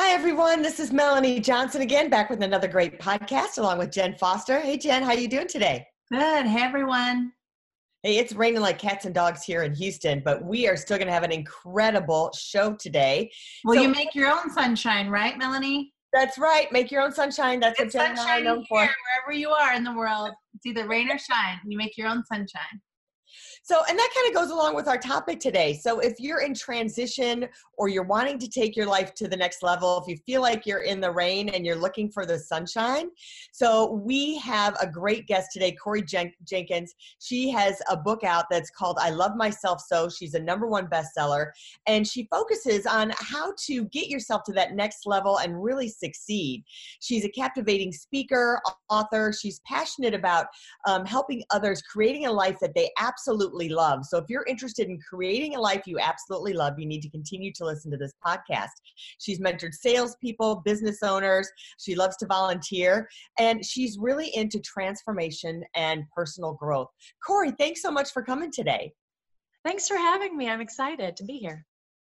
Hi, everyone. This is Melanie Johnson again, back with another great podcast along with Jen Foster. Hey, Jen, how are you doing today? Good. Hey, everyone. Hey, it's raining like cats and dogs here in Houston, but we are still going to have an incredible show today. Well, so, you make your own sunshine, right, Melanie? That's right. Make your own sunshine. That's it's what Jen sunshine and I know for. Wherever you are in the world, it's either rain or shine. You make your own sunshine. So, and that kind of goes along with our topic today. So, if you're in transition or you're wanting to take your life to the next level, if you feel like you're in the rain and you're looking for the sunshine, so we have a great guest today, Corey Jen- Jenkins. She has a book out that's called I Love Myself So. She's a number one bestseller, and she focuses on how to get yourself to that next level and really succeed. She's a captivating speaker, author. She's passionate about um, helping others, creating a life that they absolutely absolutely love. So if you're interested in creating a life you absolutely love, you need to continue to listen to this podcast. She's mentored salespeople, business owners. She loves to volunteer, and she's really into transformation and personal growth. Corey, thanks so much for coming today. Thanks for having me. I'm excited to be here.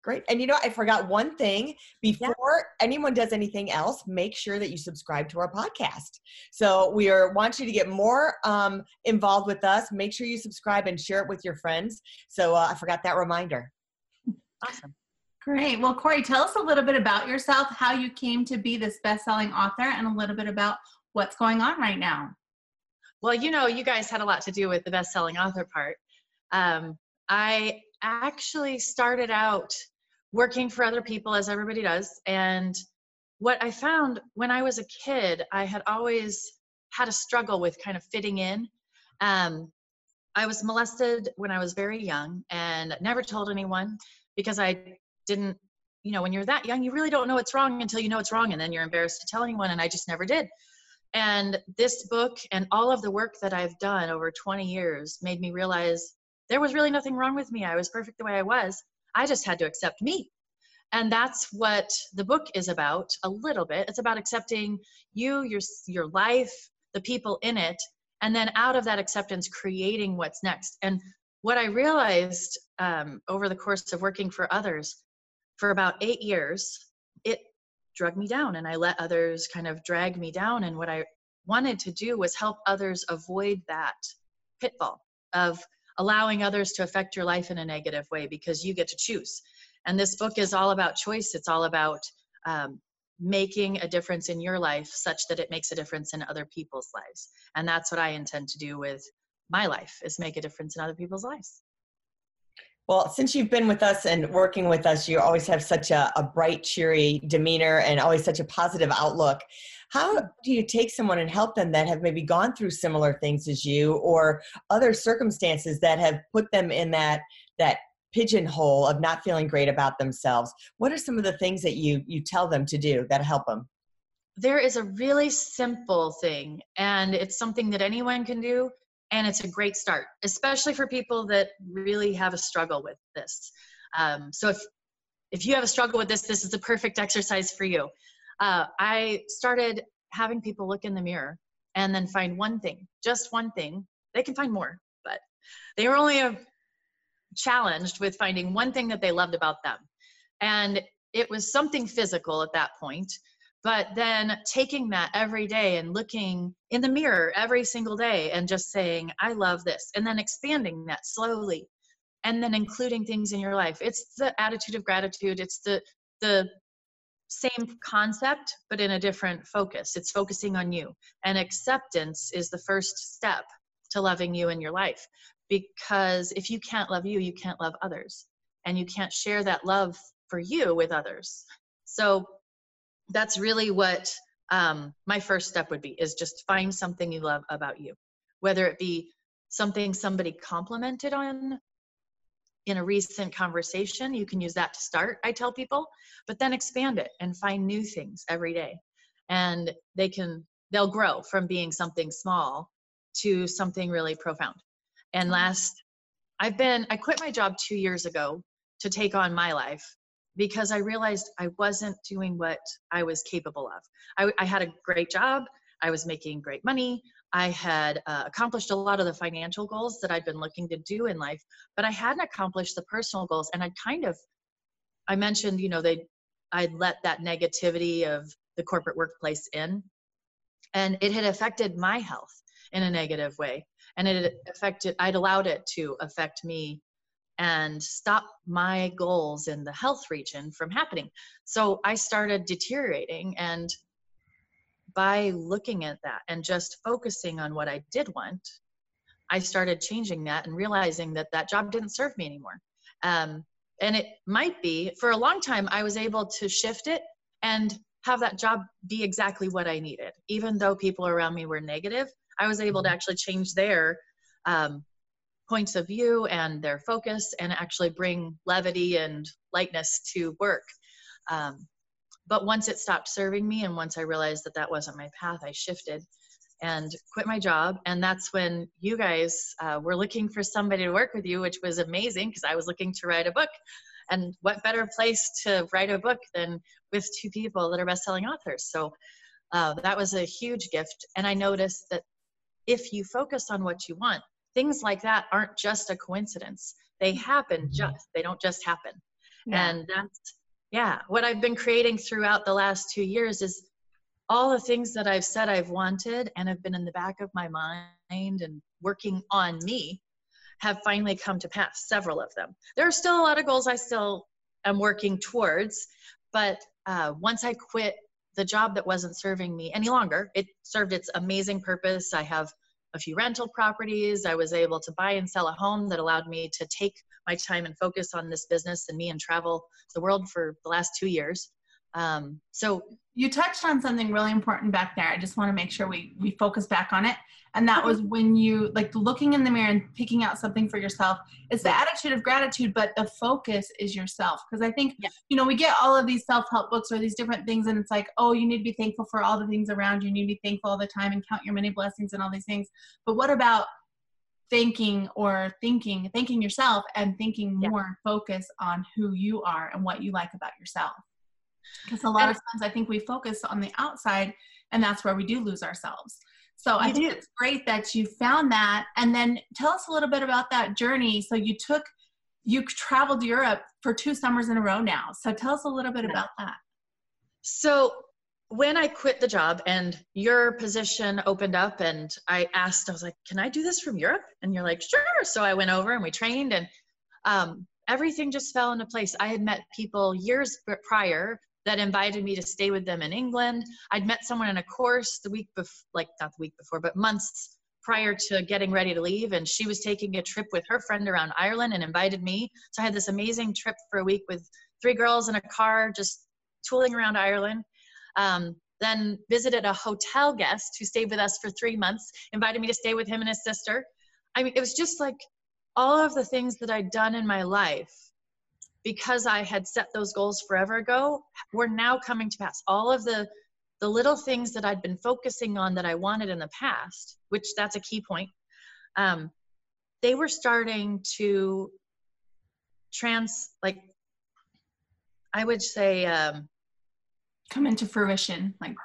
Great. And you know, I forgot one thing. Before yeah. anyone does anything else, make sure that you subscribe to our podcast. So we are want you to get more um, involved with us. Make sure you subscribe and share it with your friends. So uh, I forgot that reminder. Awesome. Great. Well, Corey, tell us a little bit about yourself, how you came to be this best-selling author, and a little bit about what's going on right now. Well, you know, you guys had a lot to do with the best-selling author part. Um, I actually started out working for other people as everybody does. And what i found when i was a kid i had always had a struggle with kind of fitting in. Um, i was molested when i was very young and never told anyone because i didn't you know when you're that young you really don't know what's wrong until you know it's wrong and then you're embarrassed to tell anyone and i just never did. And this book and all of the work that i've done over 20 years made me realize there was really nothing wrong with me. I was perfect the way i was I just had to accept me. And that's what the book is about a little bit. It's about accepting you, your your life, the people in it, and then out of that acceptance, creating what's next. And what I realized um, over the course of working for others for about eight years, it drug me down, and I let others kind of drag me down. And what I wanted to do was help others avoid that pitfall of allowing others to affect your life in a negative way because you get to choose. And this book is all about choice. It's all about um, making a difference in your life such that it makes a difference in other people's lives. And that's what I intend to do with my life is make a difference in other people's lives. Well, since you've been with us and working with us, you always have such a, a, bright, cheery demeanor and always such a positive outlook. How do you take someone and help them that have maybe gone through similar things as you or other circumstances that have put them in that that pigeonhole of not feeling great about themselves? What are some of the things that you you tell them to do that help them? There is a really simple thing and it's something that anyone can do and it's a great start, especially for people that really have a struggle with this. Um, so if if you have a struggle with this, this is the perfect exercise for you. Uh, I started having people look in the mirror and then find one thing, just one thing. They can find more, but they were only uh, challenged with finding one thing that they loved about them. And it was something physical at that point but then taking that every day and looking in the mirror every single day and just saying i love this and then expanding that slowly and then including things in your life. It's the attitude of gratitude. It's the the same concept but in a different focus. It's focusing on you and acceptance is the first step to loving you in your life because if you can't love you you can't love others and you can't share that love for you with others. So that's really what um, my first step would be is just find something you love about you whether it be something somebody complimented on in a recent conversation, you can use that to start, I tell people, but then expand it and find new things every day. And they can, they'll grow from being something small to something really profound. And mm-hmm. last, I've been, I quit my job two years ago to take on my life because I realized I wasn't doing what I was capable of. I, I had a great job, I was making great money, I had uh, accomplished a lot of the financial goals that I'd been looking to do in life, but I hadn't accomplished the personal goals. And I kind of, I mentioned, you know, they, I'd let that negativity of the corporate workplace in, and it had affected my health in a negative way. And it affected, I'd allowed it to affect me and stop my goals in the health region from happening. So I started deteriorating and by looking at that and just focusing on what I did want, I started changing that and realizing that that job didn't serve me anymore. Um, and it might be for a long time, I was able to shift it and have that job be exactly what I needed. Even though people around me were negative, I was able to mm-hmm. actually change their um, points of view and their focus and actually bring levity and lightness to work. Um, but once it stopped serving me and once i realized that that wasn't my path i shifted and quit my job. And that's when you guys uh, were looking for somebody to work with you which was amazing because i was looking to write a book. And what better place to write a book than with two people that are best-selling authors? So uh, that was a huge gift. And i noticed that if you focus on what you want things like that aren't just a coincidence. They happen mm-hmm. just they don't just happen. Yeah. and that's yeah what i've been creating throughout the last two years is all the things that i've said i've wanted and have been in the back of my mind and working on me have finally come to pass several of them. There are still a lot of goals i still am working towards but uh, once i quit the job that wasn't serving me any longer it served its amazing purpose. I have a few rental properties i was able to buy and sell a home that allowed me to take my time and focus on this business and me and travel the world for the last two years. Um, so you touched on something really important back there. I just want to make sure we we focus back on it. And that was when you like looking in the mirror and picking out something for yourself. It's the attitude of gratitude, but the focus is yourself. Because I think yeah. you know we get all of these self help books or these different things, and it's like, oh, you need to be thankful for all the things around you. You need to be thankful all the time and count your many blessings and all these things. But what about thinking or thinking thinking yourself and thinking yeah. more focus on who you are and what you like about yourself because a lot and, of times i think we focus on the outside and that's where we do lose ourselves so i think do. it's great that you found that and then tell us a little bit about that journey so you took you traveled europe for two summers in a row now so tell us a little bit yeah. about that so when I quit the job and your position opened up and I asked, I was like, can I do this from Europe? And you're like, sure. So I went over and we trained and um, everything just fell into place. I had met people years prior that invited me to stay with them in England. I'd met someone in a course the week before, like not the week before, but months prior to getting ready to leave. And she was taking a trip with her friend around Ireland and invited me. So I had this amazing trip for a week with three girls in a car, just tooling around Ireland. Um, then visited a hotel guest who stayed with us for three months, invited me to stay with him and his sister. I mean, it was just like all of the things that I'd done in my life because I had set those goals forever ago were now coming to pass. All of the the little things that I'd been focusing on that I wanted in the past, which that's a key point, um, they were starting to trans like I would say um, come into fruition like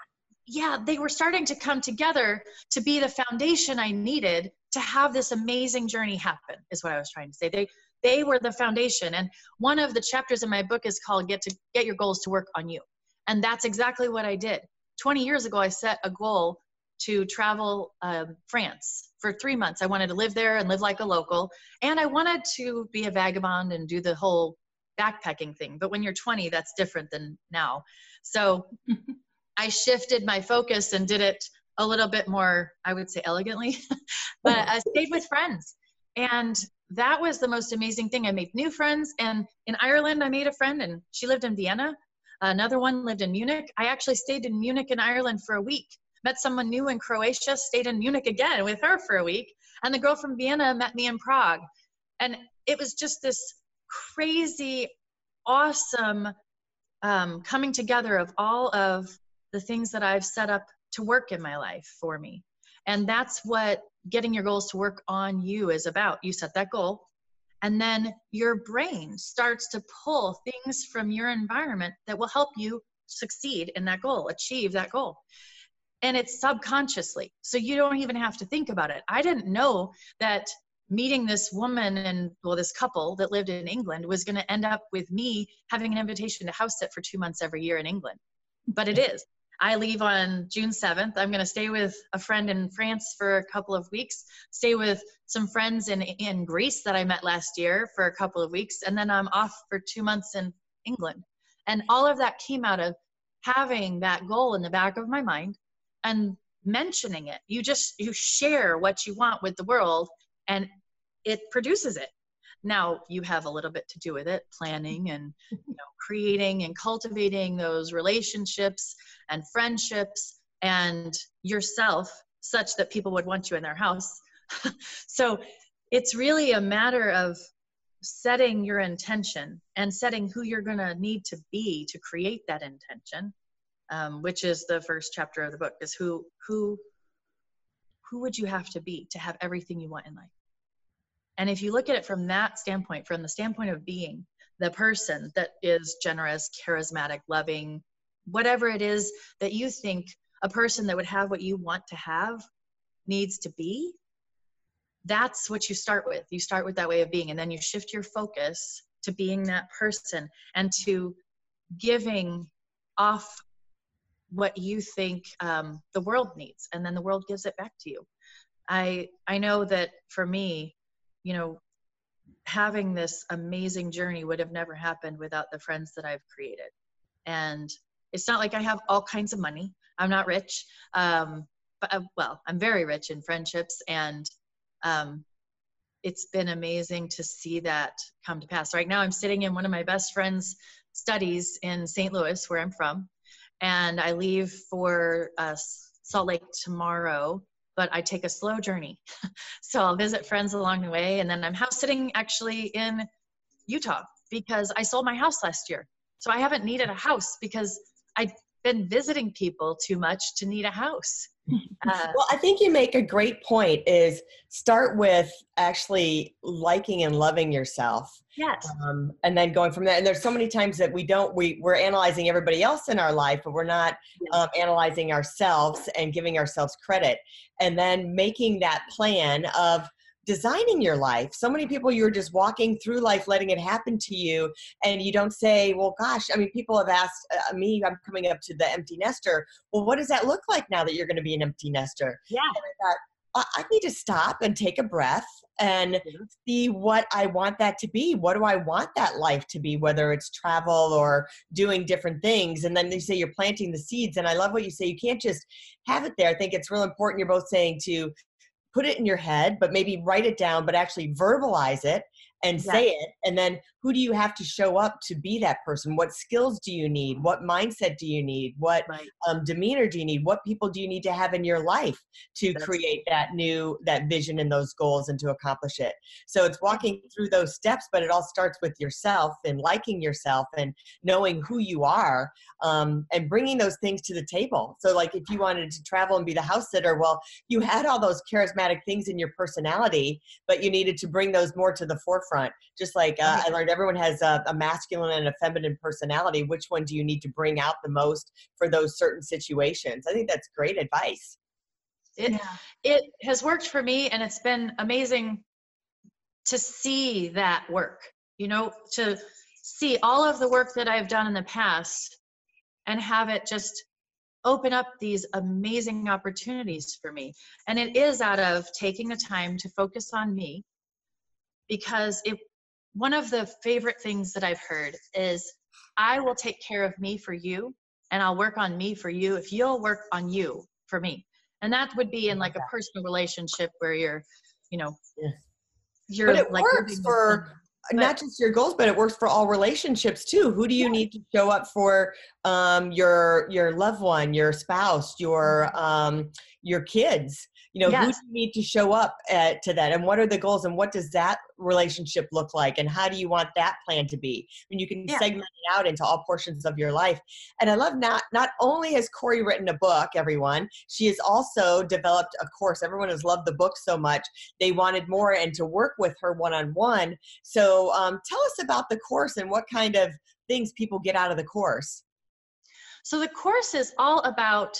yeah they were starting to come together to be the foundation i needed to have this amazing journey happen is what i was trying to say they they were the foundation. And one of the chapters in my book is called get to get your goals to work on you. And that's exactly what i did. 20 years ago i set a goal to travel um, france for three months. I wanted to live there and live like a local. And i wanted to be a vagabond and do the whole backpacking thing. But when you're 20 that's different than now. So I shifted my focus and did it a little bit more, I would say elegantly, but I stayed with friends. And that was the most amazing thing. I made new friends. And in Ireland, I made a friend and she lived in Vienna. Another one lived in Munich. I actually stayed in Munich in Ireland for a week. Met someone new in Croatia, stayed in Munich again with her for a week. And the girl from Vienna met me in Prague. And it was just this crazy, awesome um, coming together of all of the things that I've set up to work in my life for me. And that's what getting your goals to work on you is about. You set that goal, and then your brain starts to pull things from your environment that will help you succeed in that goal, achieve that goal. And it's subconsciously. So you don't even have to think about it. I didn't know that meeting this woman and well this couple that lived in england was going to end up with me having an invitation to house sit for two months every year in england but it is i leave on june 7th i'm going to stay with a friend in france for a couple of weeks stay with some friends in in greece that i met last year for a couple of weeks and then i'm off for two months in england. And all of that came out of having that goal in the back of my mind and mentioning it. You just you share what you want with the world and it produces it now you have a little bit to do with it planning and you know creating and cultivating those relationships and friendships and yourself such that people would want you in their house. So it's really a matter of setting your intention and setting who you're going to need to be to create that intention um, which is the first chapter of the book is who who who would you have to be to have everything you want in life and if you look at it from that standpoint, from the standpoint of being the person that is generous, charismatic, loving, whatever it is that you think a person that would have what you want to have needs to be, that's what you start with. You start with that way of being, and then you shift your focus to being that person and to giving off what you think um, the world needs, and then the world gives it back to you. I I know that for me, you know, having this amazing journey would have never happened without the friends that I've created. And it's not like I have all kinds of money. I'm not rich. Um, but, uh, well, I'm very rich in friendships and um, it's been amazing to see that come to pass. Right now, I'm sitting in one of my best friend's studies in St. Louis, where I'm from, and I leave for uh, Salt Lake tomorrow but I take a slow journey. so I'll visit friends along the way. And then I'm house sitting actually in Utah because I sold my house last year. So I haven't needed a house because I've been visiting people too much to need a house. Uh, well, I think you make a great point is start with actually liking and loving yourself. Yes. Um, and then going from there. And there's so many times that we don't, we, we're analyzing everybody else in our life, but we're not um, analyzing ourselves and giving ourselves credit. And then making that plan of, designing your life. So many people you're just walking through life, letting it happen to you, and you don't say, "Well, gosh." I mean, people have asked uh, me. I'm coming up to the empty nester. Well, what does that look like now that you're going to be an empty nester? Yeah. And I thought, I need to stop and take a breath and see what I want that to be. What do I want that life to be, whether it's travel or doing different things? And then they say you're planting the seeds. And I love what you say. You can't just have it there. I think it's real important. You're both saying to put it in your head, but maybe write it down, but actually verbalize it and yeah. say it and then who do you have to show up to be that person? What skills do you need? What mindset do you need? What right. um, demeanor do you need? What people do you need to have in your life to That's create that new that vision and those goals and to accomplish it? So it's walking through those steps but it all starts with yourself and liking yourself and knowing who you are um, and bringing those things to the table. So like if you wanted to travel and be the house sitter well you had all those charismatic things in your personality but you needed to bring those more to the forefront forefront. Just like uh, I learned, everyone has a, a, masculine and a feminine personality. Which one do you need to bring out the most for those certain situations? I think that's great advice. It yeah. it has worked for me, and it's been amazing to see that work. You know, to see all of the work that I've done in the past and have it just open up these amazing opportunities for me. And it is out of taking the time to focus on me because it one of the favorite things that I've heard is I will take care of me for you and I'll work on me for you if you'll work on you for me. And that would be in like a personal relationship where you're, you know, yeah. you're but it like works for but, not just your goals, but it works for all relationships too. Who do you yeah. need to show up for um, your your loved one, your spouse, your mm-hmm. um, your kids you know Yes. who do you need to show up uh, to that? And what are the goals? And what does that relationship look like? And how do you want that plan to be? And you can Yeah. segment it out into all portions of your life. And i love not not only has corey written a book everyone she has also developed a course everyone has loved the book so much they wanted more and to work with her one-on-one. So um, tell us about the course and what kind of things people get out of the course. So the course is all about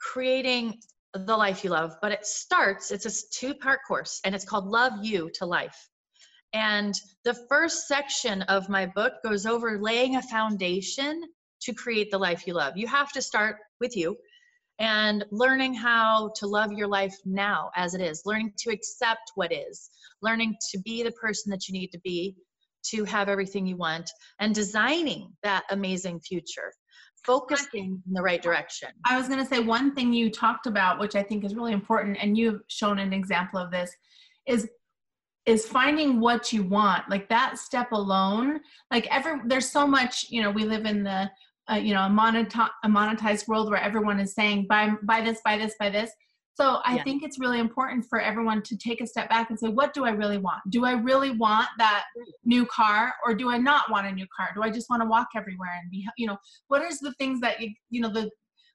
creating the life you love, but it starts, it's a two part course and it's called Love You to Life. And the first section of my book goes over laying a foundation to create the life you love. You have to start with you and learning how to love your life now as it is, learning to accept what is, learning to be the person that you need to be to have everything you want, and designing that amazing future, focusing in the right direction. I was going to say one thing you talked about, which I think is really important, and you've shown an example of this, is is finding what you want. Like that step alone. Like every there's so much. You know, we live in the uh, you know a, moneti- a monetized world where everyone is saying buy buy this, buy this, buy this. So I Yeah. think it's really important for everyone to take a step back and say, what do I really want? Do I really want that new car, or do I not want a new car? Do I just want to walk everywhere and be, you know, what is the things that you, you know, the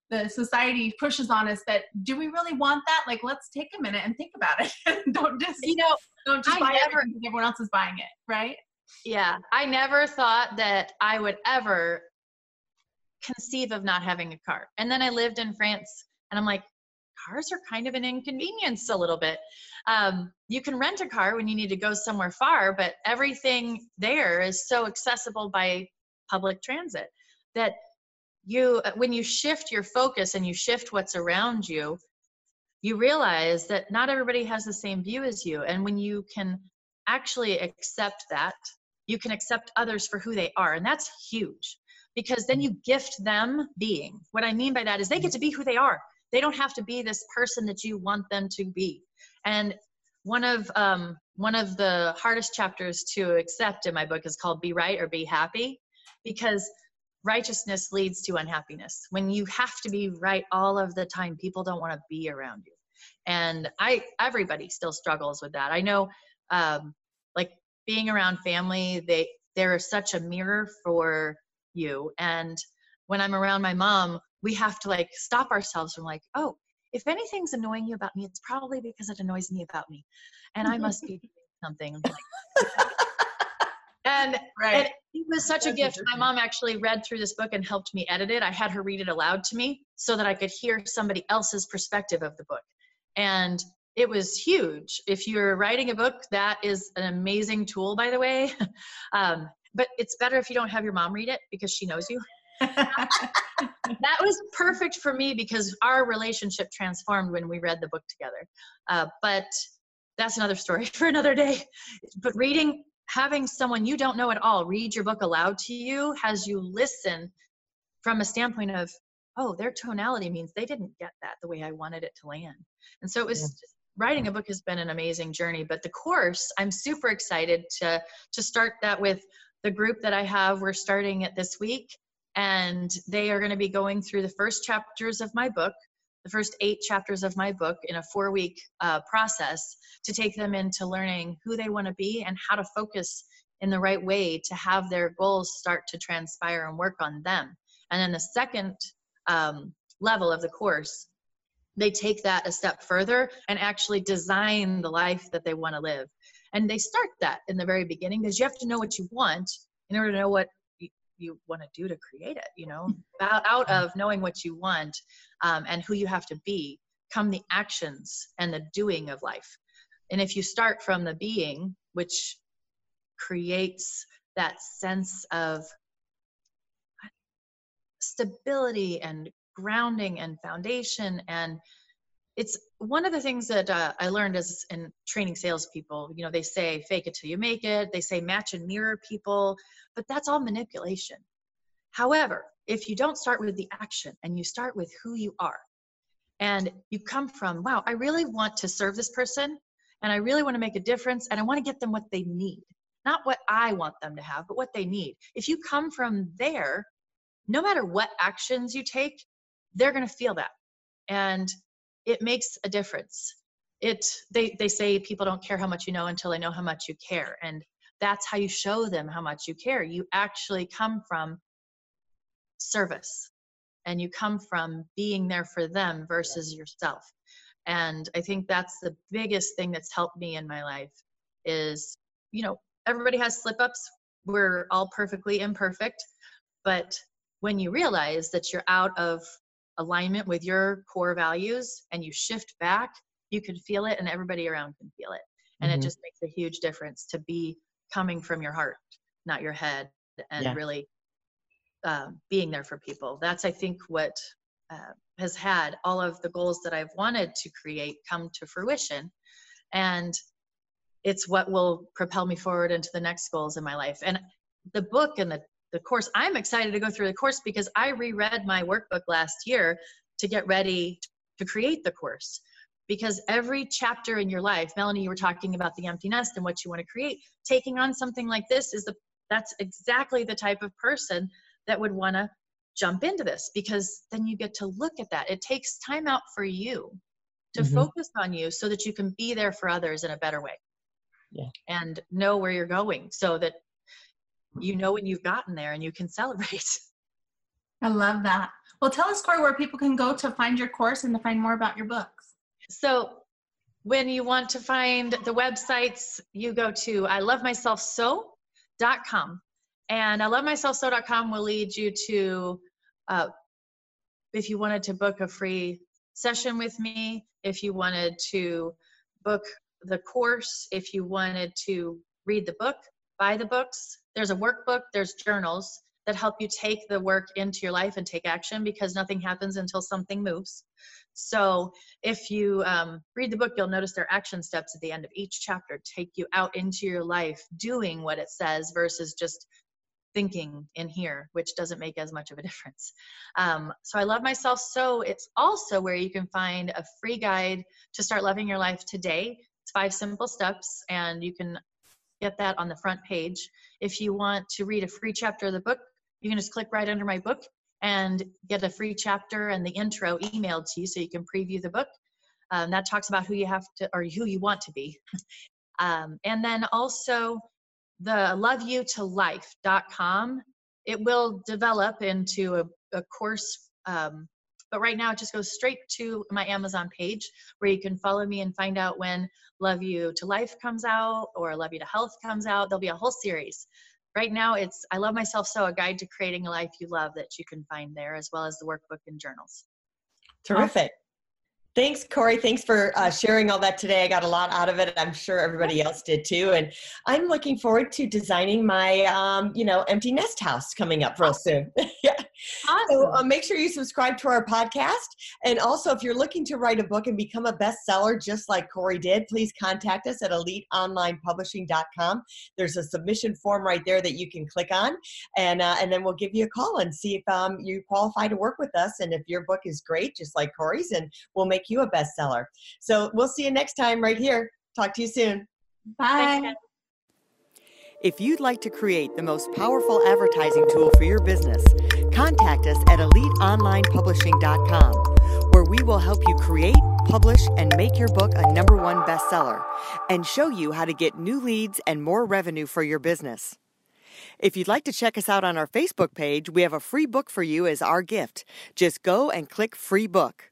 the society pushes on us that do we really want that? Like, let's take a minute and think about it. don't just You know, don't just I buy never- everything because everyone else is buying it, right? Yeah, I never thought that I would ever conceive of not having a car. And then I lived in France and I'm like, cars are kind of an inconvenience a little bit. Um, you can rent a car when you need to go somewhere far, but everything there is so accessible by public transit that you, when you shift your focus and you shift what's around you, you realize that not everybody has the same view as you. And when you can actually accept that, you can accept others for who they are. And that's huge because then you gift them being. What I mean by that is they get to be who they are. They don't have to be this person that you want them to be. And one of um, one of the hardest chapters to accept in my book is called "Be Right or Be Happy," because righteousness leads to unhappiness. When you have to be right all of the time, people don't want to be around you. And I, everybody still struggles with that. I know, um, like being around family, they they're such a mirror for you. And when I'm around my mom, we have to like stop ourselves from like, oh, if anything's annoying you about me, it's probably because it annoys me about me, and I must be doing something. and and it was such a gift. My mom actually read through this book and helped me edit it. I had her read it aloud to me so that I could hear somebody else's perspective of the book. And it was huge. If you're writing a book, that is an amazing tool, by the way. Um, but it's better if you don't have your mom read it because she knows you. That was perfect for me because our relationship transformed when we read the book together. Uh, but that's another story for another day. But reading, having someone you don't know at all read your book aloud to you has you listen from a standpoint of, oh, their tonality means they didn't get that the way I wanted it to land. And so it was Yeah. writing a book has been an amazing journey. But the course, I'm super excited to to start that with the group that I have. We're starting it this week, and they are going to be going through the first chapters of my book, the first eight chapters of my book in a four week uh, process to take them into learning who they want to be and how to focus in the right way to have their goals start to transpire and work on them. And then the second um, level of the course, they take that a step further and actually design the life that they want to live. And they start that in the very beginning because you have to know what you want in order to know what you, want to do to create it. You know, out, out of knowing what you want um, and who you have to be come the actions and the doing of life. And if you start from the being, which creates that sense of stability and grounding and foundation and it's one of the things that uh, i learned is in training salespeople you know they say fake it till you make it they say match and mirror people but that's all manipulation. However if you don't start with the action and you start with who you are and you come from wow i really want to serve this person and i really want to make a difference and i want to get them what they need. Not what i want them to have but what they need. If you come from there no matter what actions you take they're going to feel that. And it makes a difference. It they they say people don't care how much you know until they know how much you care and that's how you show them how much you care. You actually come from service and you come from being there for them versus yourself. And i think that's the biggest thing that's helped me in my life is you know everybody has slip ups we're all perfectly imperfect but when you realize that you're out of alignment with your core values and you shift back you can feel it and everybody around can feel it and mm-hmm. it just makes a huge difference to be coming from your heart not your head and yeah. really uh, being there for people that's i think what uh, has had all of the goals that i've wanted to create come to fruition and it's what will propel me forward into the next goals in my life and the book and the, the course i'm excited to go through the course because i reread my workbook last year to get ready to create the course because every chapter in your life melanie you were talking about the empty nest and what you want to create taking on something like this is the that's exactly the type of person that would want to jump into this because then you get to look at that it takes time out for you to mm-hmm. focus on you so that you can be there for others in a better way yeah. and know where you're going so that you know when you've gotten there and you can celebrate i love that well tell us corey where people can go to find your course and to find more about your books so when you want to find the websites, you go to I love myself so.com. And I love myself so.com will lead you to uh, if you wanted to book a free session with me, if you wanted to book the course, if you wanted to read the book, buy the books. There's a workbook, there's journals that help you take the work into your life and take action because nothing happens until something moves. So if you um, read the book, you'll notice there are action steps at the end of each chapter take you out into your life doing what it says versus just thinking in here, which doesn't make as much of a difference. Um, so I love myself so. It's also where you can find a free guide to start loving your life today. It's five simple steps, and you can get that on the front page. If you want to read a free chapter of the book, you can just click right under my book and get a free chapter and the intro emailed to you so you can preview the book. Um, that talks about who you have to or who you want to be. um, and then also the loveyouTolife.com. It will develop into a, a course, um, but right now it just goes straight to my Amazon page where you can follow me and find out when Love You to Life comes out or Love You to Health comes out. There'll be a whole series. Right now it's i love myself so a guide to creating a life you love that you can find there as well as the workbook and journals. Terrific Thanks, Corey. Thanks for uh, sharing all that today. I got a lot out of it. I'm sure everybody else did too. And I'm looking forward to designing my, um, you know, empty nest house coming up real soon. yeah. Awesome. So uh, make sure you subscribe to our podcast. And also, if you're looking to write a book and become a bestseller, just like Corey did, please contact us at eliteonlinepublishing.com. There's a submission form right there that you can click on, and uh, and then we'll give you a call and see if um, you qualify to work with us. And if your book is great, just like Corey's, and we'll make you a bestseller. So we'll see you next time right here. Talk to you soon. Bye. If you'd like to create the most powerful advertising tool for your business, contact us at eliteonlinepublishing.com, where we will help you create, publish, and make your book a number one bestseller and show you how to get new leads and more revenue for your business. If you'd like to check us out on our Facebook page, we have a free book for you as our gift. Just go and click free book.